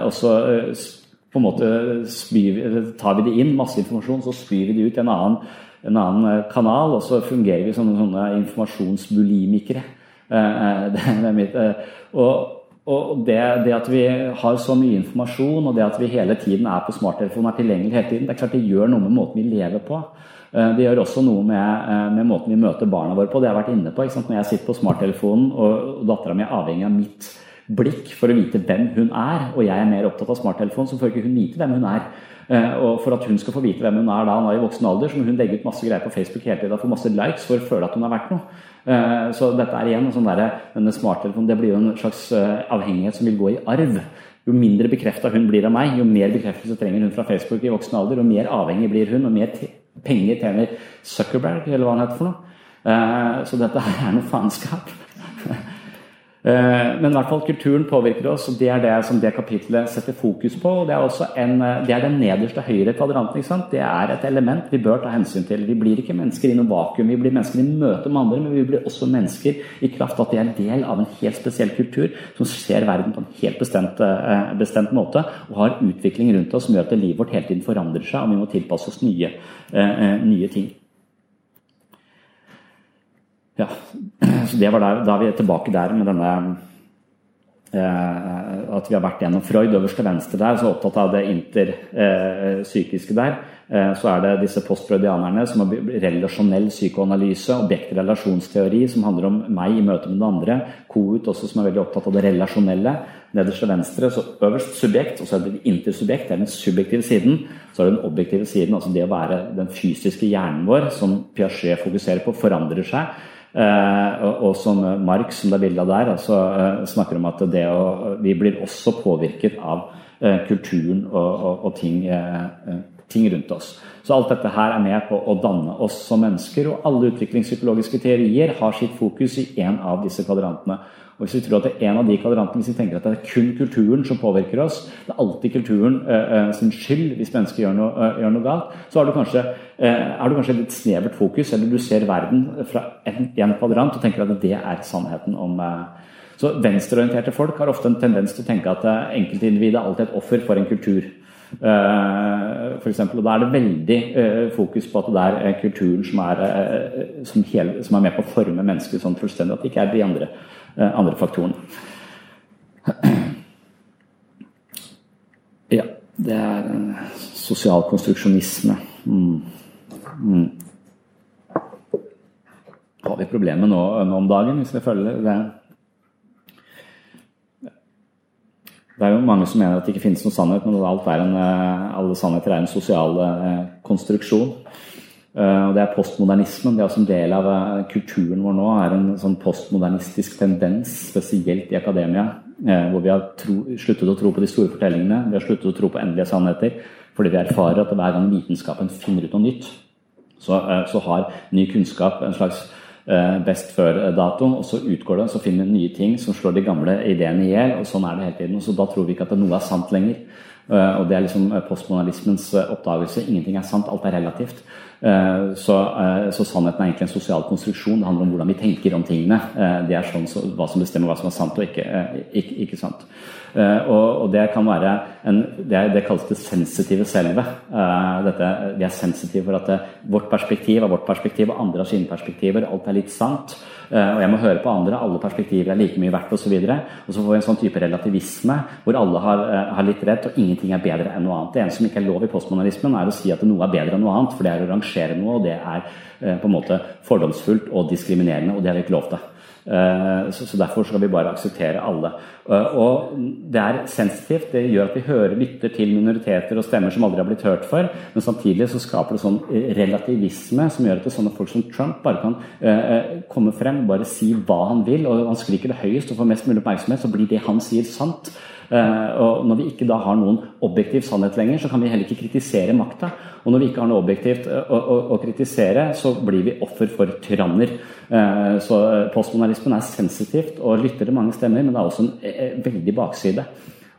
[SPEAKER 4] og så på en måte spyr, tar vi det inn, masse informasjon, så spyr vi det ut i en annen, en annen kanal, og så fungerer vi som sånne informasjonsbulimikere. Det er mitt, og, og det, det, at vi har så mye informasjon, og det at vi hele tiden er på smarttelefonen, er tilgjengelig hele tiden, det er klart det gjør noe med måten vi lever på. Eh, det gjør også noe med, eh, med måten vi møter barna våre på. Det jeg har vært inne på. Når jeg sitter på smarttelefonen, og, dattera mi er avhengig av mitt blikk for å vite hvem hun er, og jeg er mer opptatt av smarttelefonen, så får ikke hun vite hvem hun er. Eh, og For at hun skal få vite hvem hun er da hun er i voksen alder, så må hun legge ut masse greier på Facebook hele tida, få masse likes for å føle at hun har vært noe. Eh, så dette er igjen sånn der, denne smarttelefonen, det blir jo en slags eh, avhengighet som vil gå i arv. Jo mindre bekrefta hun blir av meg, jo mer bekreftelse trenger hun fra Facebook i voksen alder, og mer avhengig blir hun, og mer penger tjener Zuckerberg, eller hva han heter for noe. Så dette her er noe faenskap. Eh, men i hvert fall kulturen påvirker oss, og det er det som det kapitlet setter fokus på. og Det er også en, eh, det er den nederste høyre kvadranten. ikke sant? Det er et element vi bør ta hensyn til. Vi blir ikke mennesker i noe vakuum. Vi blir mennesker i møte med andre, men vi blir også mennesker i kraft av at det er del av en helt spesiell kultur som ser verden på en helt bestemt, eh, bestemt måte og har utvikling rundt oss som gjør at livet vårt hele tiden forandrer seg, og vi må tilpasse oss nye, nye ting. Ja, så det var der, Da er vi tilbake der med denne eh, At vi har vært gjennom Freud øverst til venstre der, så opptatt av det interpsykiske eh, der. Eh, så er det disse postfreudianerne som har relasjonell psykoanalyse, objektrelasjonsteori, som handler om meg i møte med den andre. Kohut også, som er veldig opptatt av det relasjonelle. Nederst til venstre, så øverst subjekt, og så er det intersubjekt, det er den subjektive siden. Så er det den objektive siden, altså det å være den fysiske hjernen vår, som Piaget fokuserer på, forandrer seg. Eh, og, som Marx, som det er bilde av der, altså, eh, snakker om at å, vi blir også påvirket av eh, kulturen og, og, og ting, ting, rundt oss. Så alt dette her er med på å danne oss som mennesker, og alle utviklingspsykologiske teorier har sitt fokus i en av disse kvadrantene. Og Hvis vi tror at det er en av de kvadrantene, hvis vi tenker at det er kun kulturen som påvirker oss, det er alltid kulturen eh, sin skyld hvis mennesker gjør noe, uh, gjør noe galt, så har du, kanskje, eh, du kanskje litt snevert fokus, eller du ser verden fra en kvadrant og tenker at det er sannheten om Så venstreorienterte folk har ofte en tendens til å tenke at enkeltindividet er alltid et offer for en kultur. For eksempel, og Da er det veldig fokus på at det er kulturen som er, som, hele, som er med på å forme mennesket sånn fullstendig, at det ikke er de andre Eh, andre faktorene. Ja, det er sosial konstruksjonisme. Mm. Mm. Har vi problemer nå, nå, om dagen, hvis vi følger det? Det er jo mange som mener at det ikke finnes noen sannhet, men eh, alle sannheter er en sosial eh, konstruksjon. Eh, og Det er postmodernismen. Det er også en del av eh, kulturen vår nå. er En sånn postmodernistisk tendens, spesielt i akademia. Eh, hvor vi har tro, sluttet å tro på de store fortellingene. Vi har sluttet å tro på endelige sannheter. Fordi vi erfarer at hver gang vitenskapen finner ut noe nytt, så, så har ny kunnskap en slags best før-dato. Og så utgår det, så finner vi nye ting som slår de gamle ideene i hjel. Og sånn er det hele tiden. Så da tror vi ikke at noe er sant lenger. Og det er liksom postmodernismens oppdagelse. Ingenting er sant, alt er relativt. Så, så, sannheten er egentlig en sosial konstruksjon. Det handler om hvordan vi tenker om tingene. Det er sånn så, hva som bestemmer hva som er sant og ikke, ikke, ikke sant. Og, og, det kan være en, det, det, kalles det sensitive selvet. Vi er sensitive for at det, vårt perspektiv er vårt perspektiv, og andre har sine perspektiver. Alt er litt sant. Og jeg må høre på andre. Alle perspektiver er like mye verdt osv. Og, og så får vi en sånn type relativisme hvor alle har, har litt rett, og ingenting er bedre enn noe annet. Det eneste som ikke er lov i postmodernismen, er å si at noe er bedre enn noe annet. For det er å rangere noe, og det er på en måte fordomsfullt og diskriminerende, og det har vi ikke lov til. Så derfor skal vi bare akseptere alle. Og det er sensitivt. Det gjør at vi hører, lytter til minoriteter og stemmer som aldri har blitt hørt før. Men samtidig så skaper det sånn relativisme som gjør at det sånne folk som Trump bare kan komme frem bare si hva han vil. Og han skriker det høyest og får mest mulig oppmerksomhet, så blir det han sier, sant. Og når vi ikke da har noen objektiv sannhet lenger, så kan vi heller ikke kritisere makta. Og når vi ikke har noe objektivt å, å, å kritisere, så blir vi offer for tyranner. Så postmodernismen er sensitivt og lytter til mange stemmer, men det er også en veldig bakside.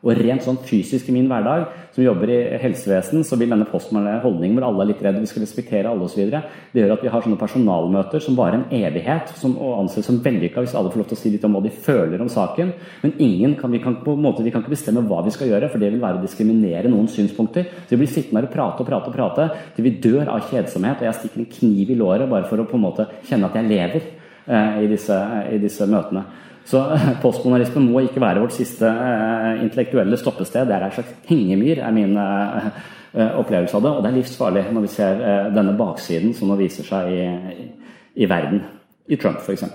[SPEAKER 4] Og rent sånn fysisk i min hverdag, som jobber i helsevesen, så vil denne postmoderne holdningen hvor alle er litt redde, vi skal respektere alle osv., det gjør at vi har sånne personalmøter som varer en evighet, som anses som vellykka hvis alle får lov til å si litt om hva de føler om saken. Men ingen kan, vi, kan, på en måte, vi kan ikke bestemme hva vi skal gjøre, for det vil være å diskriminere noens synspunkter. Så vi blir sittende her og prate og prate og prate til vi dør av kjedsomhet, og jeg stikker en kniv i låret bare for å på en måte kjenne at jeg lever eh, i, disse, i disse møtene. Så postmodernismen må ikke være vårt siste eh, intellektuelle stoppested. Det er en slags hengemyr, er min eh, eh, opplevelse av det. Og det er livsfarlig når vi ser denne baksiden som nå viser seg i, i verden. I Trump, f.eks.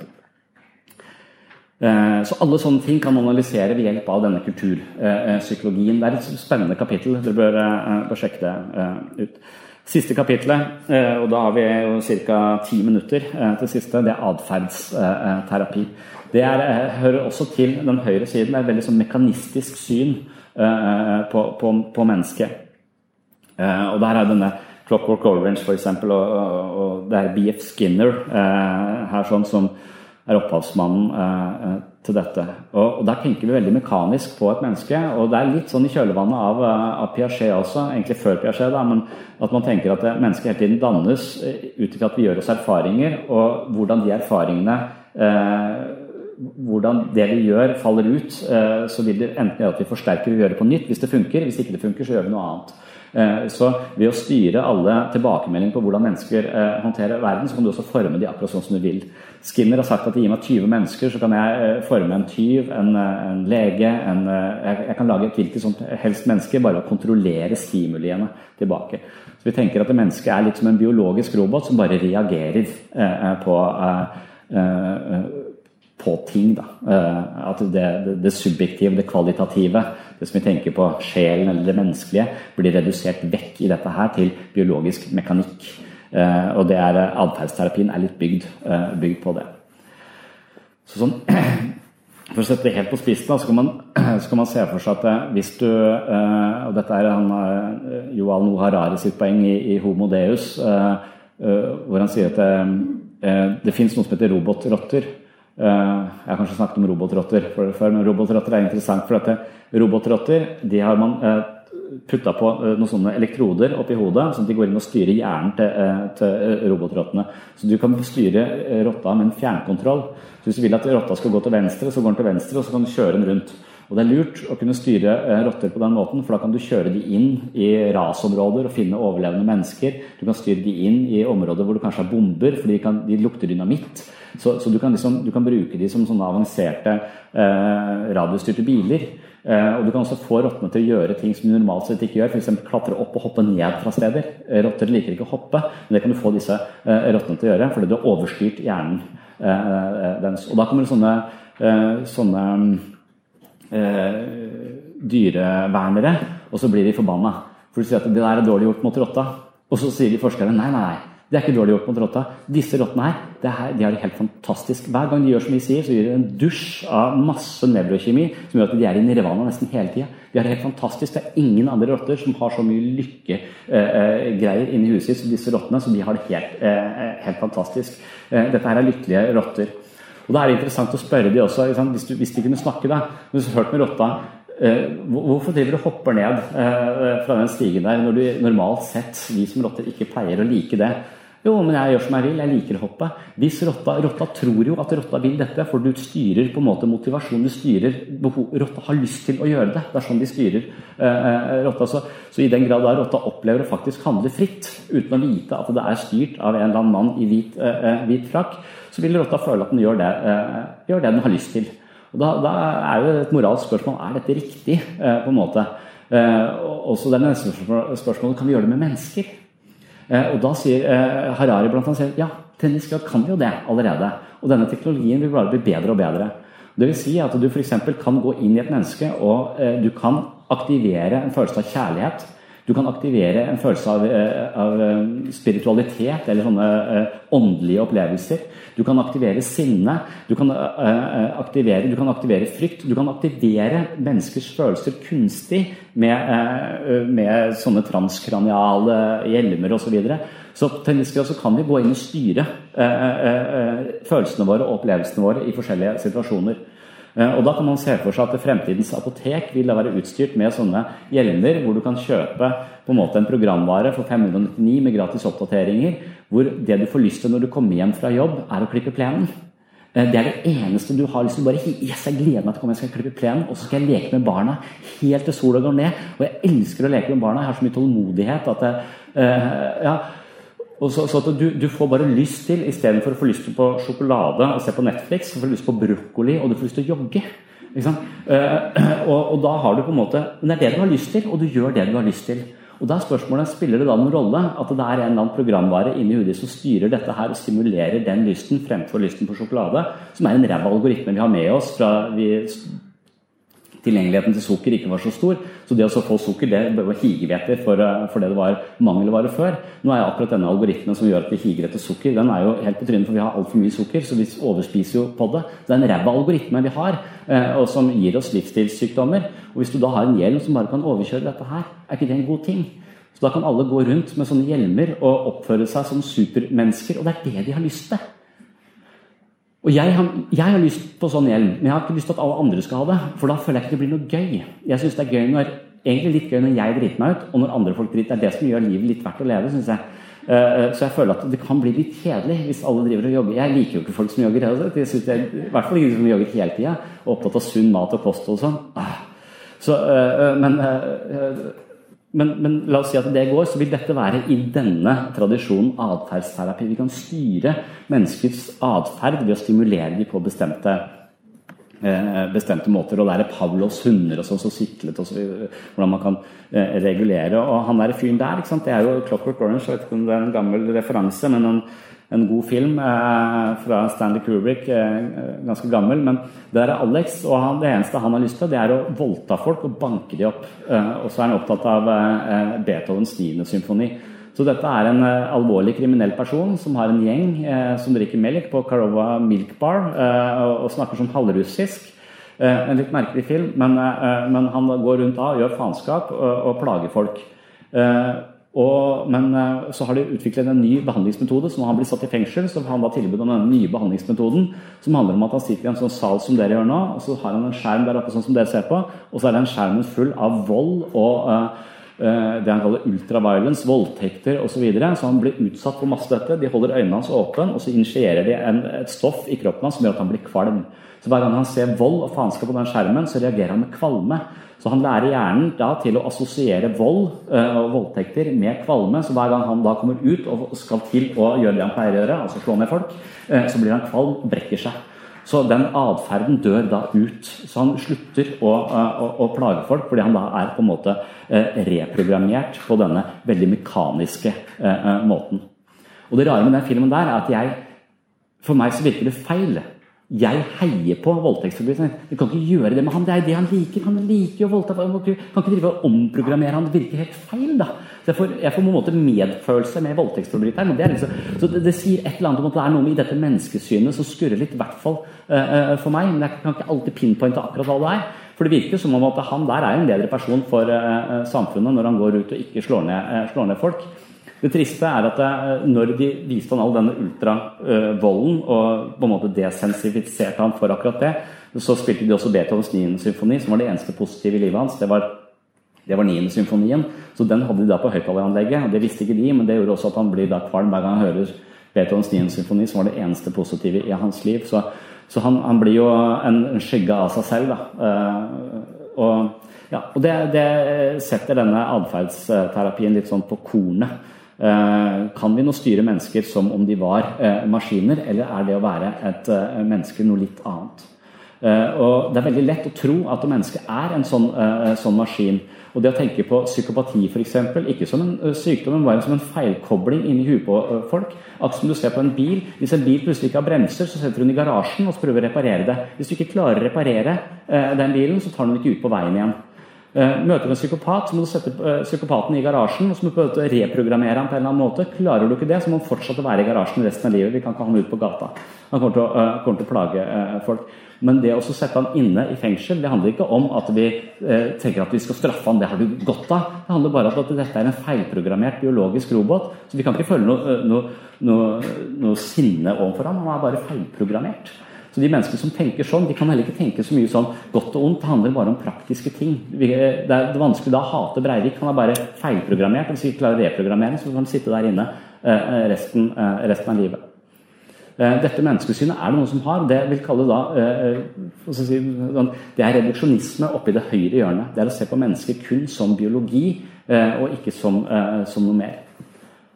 [SPEAKER 4] Så alle sånne ting kan man analysere ved hjelp av denne kulturpsykologien. Det er et spennende kapittel. Dere bør, bør sjekke det ut. Siste kapittelet, og da har vi jo ca. ti minutter til siste, det er atferdsterapi. Det er, eh, hører også til den høyre siden. Det er et veldig sånn mekanistisk syn uh, på, på, på, mennesket. Uh, og der er denne Clockwork Orange f.eks. Og, og, og det er BF Skinner her sånn som er opphavsmannen til dette. Og, og, Der tenker vi veldig mekanisk på et menneske. og Det er litt sånn i kjølvannet av, av Piaget også, egentlig før Piaget, da, men at man tenker at mennesket hele tiden dannes ut ifra at vi gjør oss erfaringer, og hvordan de erfaringene eh, hvordan det vi gjør, faller ut, eh, så vil det enten gjøre at vi forsterker og gjør det på nytt hvis det funker. Hvis ikke det funker, så gjør vi noe annet. Eh, så ved å styre alle tilbakemeldinger på hvordan mennesker eh, håndterer verden, så kan du også forme de akkurat sånn som du vil. Skinner har sagt at gir meg 20 mennesker, så kan jeg forme en tyv, en, en lege en, Jeg kan lage et hvilket som helst menneske bare å kontrollere stimuliene tilbake. Så vi tenker at mennesket er litt som en biologisk robot som bare reagerer på på ting. Da. Eh, at det, det, det, subjektive, det kvalitative, det som vi tenker på sjelen eller det menneskelige, blir redusert vekk i dette her til biologisk mekanikk. Eh, og det er atferdsterapien er litt bygd, eh, bygd, på det. Så sånn, for å sette det helt på spissen, så så kan man se for seg at hvis du Og dette er han, Joal Noah Harari sitt poeng i, i Homo Deus, hvor han sier at det, det fins noe som heter robotrotter. Eh, jeg har kanskje snakket om robotrotter før, men robotrotter er interessant. For dette. robotrotter de har man eh, putta på eh, noen sånne elektroder oppi hodet, sånn at de går inn og styrer hjernen til, til robotrottene. Så du kan styre rotta med en fjernkontroll. Så Hvis du vil at rotta skal gå til venstre, så går den til venstre, og så kan du kjøre den rundt. Og Det er lurt å kunne styre rotter på den måten, for da kan du kjøre de inn i rasområder og finne overlevende mennesker. Du kan styre de inn i områder hvor du kanskje har bomber, for de, kan, de lukter dynamitt. Så, så du, kan liksom, du, kan bruke de som sånne avanserte eh, radiostyrte biler. Eh, og du kan også få rottene til å gjøre ting som de normalt sett ikke gjør. F.eks. klatre opp og hoppe ned fra steder. Eh, rotter liker ikke å hoppe, men det kan du få disse eh, rottene til å gjøre fordi du har overstyrt hjernen eh, eh, dens. Og da kommer det sånne, sånne dyrevernere, og så blir de forbanna. For du sier at det der er dårlig gjort mot rotta. Og så sier de forskerne nei, nei, nei. Det er ikke dårlig gjort mot rotta. Disse rottene her, her, de har det helt fantastisk. Hver gang de gjør som vi sier, så gir de en dusj av masse nevrokjemi som gjør at de er i nirvana nesten hele tida. De har det helt fantastisk. Det er ingen andre rotter som har så mye lykkegreier eh, inni huset som disse rottene, så de har det helt, eh, helt fantastisk. Eh, dette her er lykkelige rotter. Og det er interessant å spørre de også, hvis, du, hvis de kunne snakke, da. Hvis du har hørt med rotta Hvorfor driver du hopper ned fra den stigen der, når du normalt sett, vi som rotter, ikke pleier å like det? Jo, men jeg gjør som jeg vil. Jeg liker å hoppe. Hvis rotta, rotta tror jo at rotta vil dette, for du styrer på en måte motivasjonen. Du styrer behov, Rotta har lyst til å gjøre det. Det er sånn de styrer eh, rotta. Så, så, i den grad da rotta opplever å faktisk handle fritt, uten å vite at det er styrt av en eller annen mann i hvit, eh, eh hvit frakk, så vil rotta føle at den gjør det, eh, gjør det den har lyst til. Og da, da, er jo et moralsk spørsmål er dette riktig, eh, på en måte. Eh, også det neste spørsmålet kan vi gjøre det med mennesker. Eh, og da sier eh, Harari blant annet ja, tennisgrad kan jo det allerede. Og denne teknologien vil bare bli bedre og bedre. Det vil si at du f.eks. kan gå inn i et menneske og eh, du kan aktivere en følelse av kjærlighet du kan aktivere en følelse av, eh, av eh, spiritualitet eller sånne eh, åndelige opplevelser. Du kan aktivere sinne, du kan aktivere, du kan aktivere frykt. Du kan aktivere menneskers følelser kunstig med, med sånne transkraniale hjelmer osv. Så, videre. så til en grad kan vi gå inn og styre følelsene våre og opplevelsene våre i forskjellige situasjoner. Eh, og Da kan man se for seg at fremtidens apotek vil da være utstyrt med sånne hjelmer, hvor du kan kjøpe på en måte en programvare for 599 med gratis oppdateringer, hvor det du får lyst til når du kommer hjem fra jobb, er å klippe plenen. Eh, det er det eneste du har til. bare yes, jeg gleder meg til å komme, jeg skal klippe plenen, og så skal jeg leke med barna helt til sola går ned. Og jeg elsker å leke med barna. Jeg har så mye tålmodighet at jeg, uh, ja, og så, så du, du, får bare lyst til, istedenfor å få lyst til på sjokolade og se på Netflix, så får du lyst på brokkoli, og du får lyst til å jogge. Uh, og, og, da har du på en måte Men det er det du har lyst til, og du gjør det du har lyst til. Og da er spørsmålet, Spiller det da noen rolle at det er en eller annen programvare inni hodet som styrer dette her og stimulerer den lysten fremfor lysten på sjokolade, som er en ræva algoritme vi har med oss fra vi tilgjengeligheten til sukker ikke var så stor. Så det å få sukker det var higer for, eh, for, det det var mangelvare før. Nå er akkurat denne algoritmen som gjør at vi higer etter sukker, den er jo helt på trynet, for vi har altfor mye sukker. Så vi overspiser jo på det. Det er en ræva algoritme vi har, eh, og som gir oss livsstilssykdommer. Og hvis du da har en hjelm som bare kan overkjøre dette her, er ikke det en god ting? Så da kan alle gå rundt med sånne hjelmer og oppføre seg som supermennesker, og det er det de har lyst til. Og jeg har, jeg har, lyst på sånn hjelm, men jeg har ikke lyst til at alle andre skal ha det. For da føler jeg ikke det blir noe gøy. Jeg synes det er gøy når, egentlig litt gøy når jeg driter meg ut, og når andre folk driter. Det er det som gjør livet litt verdt å leve, syns jeg. Uh, så jeg føler at det kan bli litt kjedelig hvis alle driver og jogger. Jeg liker jo ikke folk som jogger. Jeg jeg, I hvert fall ikke som jogger hele tida opptatt av sunn mat og kost og sånn. Ah. Så, uh, men men, men, la oss si at det går, så vil dette være i denne tradisjonen atferdsterapi. Vi kan styre menneskets atferd ved å stimulere dem på bestemte, eh, bestemte måter. Og der er Pavlos hunder og sånn som syklet, og så, hvordan man kan eh, regulere. Og han der fyren der, det er jo Clockwork Orange, jeg vet ikke om det er en gammel referanse, men han en god film eh, fra Stanley Kubrick, eh, ganske gammel. Men det er Alex, og han, det eneste han har lyst til, det er å voldta folk og banke de opp. Eh, og så er han opptatt av eh, Beethovens 10. symfoni. Så dette er en alvorlig kriminell person som har en gjeng som drikker melk på Carova Milk Bar og, og, snakker som halvrussisk. en litt merkelig film, men, men, han går rundt da gjør faenskap og, og, plager folk. Og, men eh, så har de utviklet en ny behandlingsmetode, så når han blir satt i fengsel, så har han da tilbud om denne nye behandlingsmetoden, som handler om at han sitter i en sånn sal som dere gjør nå, og så har han en skjerm der oppe sånn som dere ser på, og så er den skjermen full av vold og uh, det han kaller ultraviolence, voldtekter osv. Så, videre. så han blir utsatt for masse dette. De holder øynene hans åpne, og så initierer de en, et stoff i kroppen hans som gjør at han blir kvalm. Så Hver gang han ser vold og faenskap på den skjermen, så reagerer han med kvalme. Så han lærer hjernen da til å assosiere vold uh, og voldtekter med kvalme. Så hver gang han da kommer ut og skal til å gjøre det han pleier å gjøre, altså slå ned folk, uh, så blir han kvalm, brekker seg. Så den atferden dør da ut. Så han slutter å, å, å, plage folk fordi han da er på en måte reprogrammert på denne veldig mekaniske måten. Og det rare med den filmen der er at jeg For meg så virker det feil. Jeg heier på voldtektsforbrytere. Du kan ikke gjøre det med han. Det er det han liker. Han liker jo voldtekt. kan ikke drive og omprogrammere han. Det virker helt feil, da. Så jeg får, jeg får på en måte medfølelse med voldtektsforbryteren. Det, liksom, så det, det, sier et eller annet om at det er noe i dette menneskesynet som skurrer litt, i hvert fall uh, for meg. Men jeg kan ikke alltid pinpointe akkurat hva det er. For det virker som om at han der er en bedre person for uh, samfunnet når han går ut og ikke slår ned, uh, slår ned folk. Det triste er at når de viste han all denne ultravolden og på en måte desensifiserte han for akkurat det, så spilte de også Beethovens 9. symfoni, som var det eneste positive i livet hans. Det var, det var 9. symfonien, så den hadde de da på høyttaleranlegget. Det visste ikke de, men det gjorde også at han blir da kvalm hver gang han hører Beethovens 9. symfoni, som var det eneste positive i hans liv. Så, så han, han, blir jo en, en, skygge av seg selv. da. Uh, og ja, og det, det setter denne atferdsterapien litt sånn på kornet. Eh, kan vi nå styre mennesker som om de var eh, maskiner, eller er det å være et eh, menneske noe litt annet? Og Det er veldig lett å tro at mennesket er en sånn, sånn maskin. Og det å tenke på psykopati f.eks., ikke som en sykdom, men bare som en feilkobling inni huet på folk. At som du ser på en bil. Hvis en bil plutselig ikke har bremser, så setter den i garasjen og så prøver å reparere det. Hvis du ikke klarer å reparere den bilen, så tar du den ikke ut på veien igjen. Eh, møter du en psykopat, så må du sette eh, psykopaten i garasjen og så må du reprogrammere ham på en eller annen måte. Klarer du ikke det, så må han fortsette å være i garasjen resten av livet. Vi kan ikke ha ham ut på gata. Han kommer til, å, uh, kommer til å plage folk. Men det å sette ham inne i fengsel, det handler ikke om at vi tenker at vi skal straffe ham, det har du godt av. Det handler bare om at dette er en feilprogrammert biologisk robot. Så vi kan ikke føle noe, noe, noe, noe sinne overfor ham. Han er bare feilprogrammert. Så de menneskene som tenker sånn, de kan heller ikke tenke så mye sånn godt og ondt. Det handler bare om praktiske ting. Det er, vanskelig da å hate Breivik. Han er bare feilprogrammert. Hvis vi klarer å reprogrammere, så kan han sitte der inne eh, resten, eh, resten av livet. Eh, dette menneskesynet er det noen som har. Det vil kalle da sånn, Det er reduksjonisme oppi det høyre hjørnet. Det er å se på mennesket kun som biologi og ikke som, som noe mer.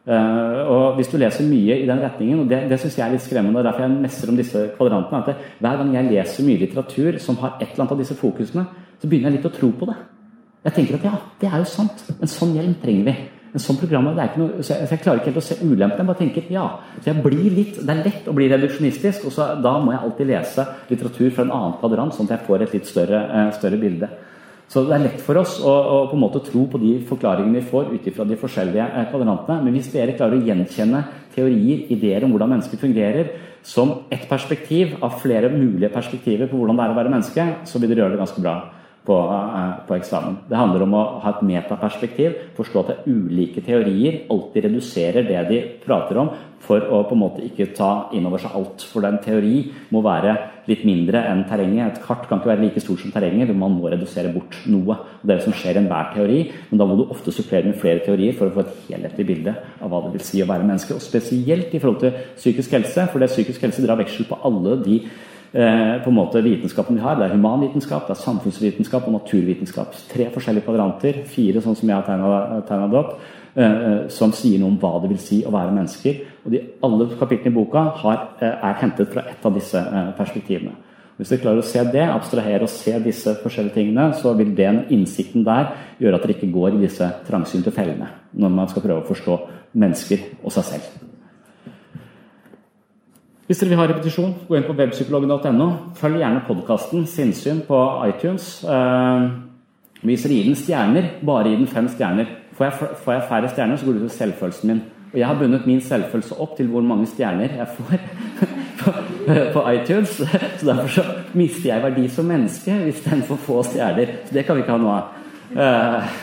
[SPEAKER 4] Uh, og Hvis du leser mye i den retningen, og det, det syns jeg er litt skremmende, og derfor jeg messer om disse kvadrantene, at hver gang jeg leser mye litteratur som har et eller annet av disse fokusene, så begynner jeg litt å tro på det. Jeg tenker at ja, det er jo sant. En sånn hjelm trenger vi. En sånn program, det er ikke noe, så jeg, så jeg klarer ikke helt å se ulempene. Jeg bare tenker ja. Så jeg blir litt, Det er lett å bli reduksjonistisk, og så, da må jeg alltid lese litteratur fra en annen kvadrant, sånn at jeg får et litt større, uh, større bilde. Så det er lett for oss å, å, på en måte tro på de forklaringene vi får ut ifra de forskjellige eh, kvadrantene. Men hvis dere klarer å gjenkjenne teorier, ideer om hvordan mennesket fungerer, som ett perspektiv av flere mulige perspektiver på hvordan det er å være menneske, så vil dere gjøre det ganske bra på, eh, på, eksamen. Det handler om å ha et metaperspektiv, forstå at ulike teorier, alltid reduserer det de prater om, for å på en måte ikke ta inn over seg alt. For den teori må være litt mindre enn terrenget. Et kart kan ikke være like stort som terrenget, men man må redusere bort noe. Og det er det som skjer i enhver teori, men da må du ofte supplere med flere teorier for å få et helhetlig bilde av hva det vil si å være menneske. Og spesielt i forhold til psykisk helse, for det psykisk helse drar veksel på alle de Eh, på en måte vitenskapen vi har. Det er humanvitenskap, det er samfunnsvitenskap og naturvitenskap. Tre forskjellige kvadranter, fire sånn som jeg har tegna det opp, eh, eh, som sier noe om hva det vil si å være mennesker. Og de, Alle kapitlene i boka har, er hentet fra ett av disse perspektivene. Hvis dere klarer å se det, abstrahere og se disse forskjellige tingene, så vil den innsikten der gjøre at dere ikke går i disse trangsynte fellene når man skal prøve å forstå mennesker og seg selv. Hvis dere vil ha repetisjon, gå inn på webpsykologen.no. Følg gjerne podkasten Sinnsyn på iTunes. Eh, hvis dere gir den stjerner, bare gi den fem stjerner. Får jeg, får jeg færre stjerner, så går det ut selvfølelsen min. Og jeg har bundet min selvfølelse opp til hvor mange stjerner jeg får på, på iTunes. Så derfor så mister jeg verdi som menneske hvis den får få stjerner. Så det kan vi ikke ha noe av. Eh,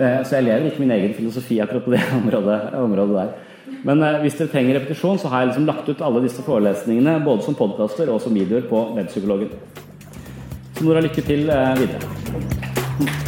[SPEAKER 4] eh, så jeg lever ikke min egen filosofi akkurat på det området, området der. Men eh, hvis dere trenger repetisjon, så har jeg liksom lagt ut alle disse forelesningene både som podkaster og som videoer på Webpsykologen. Så Nora, lykke til videre.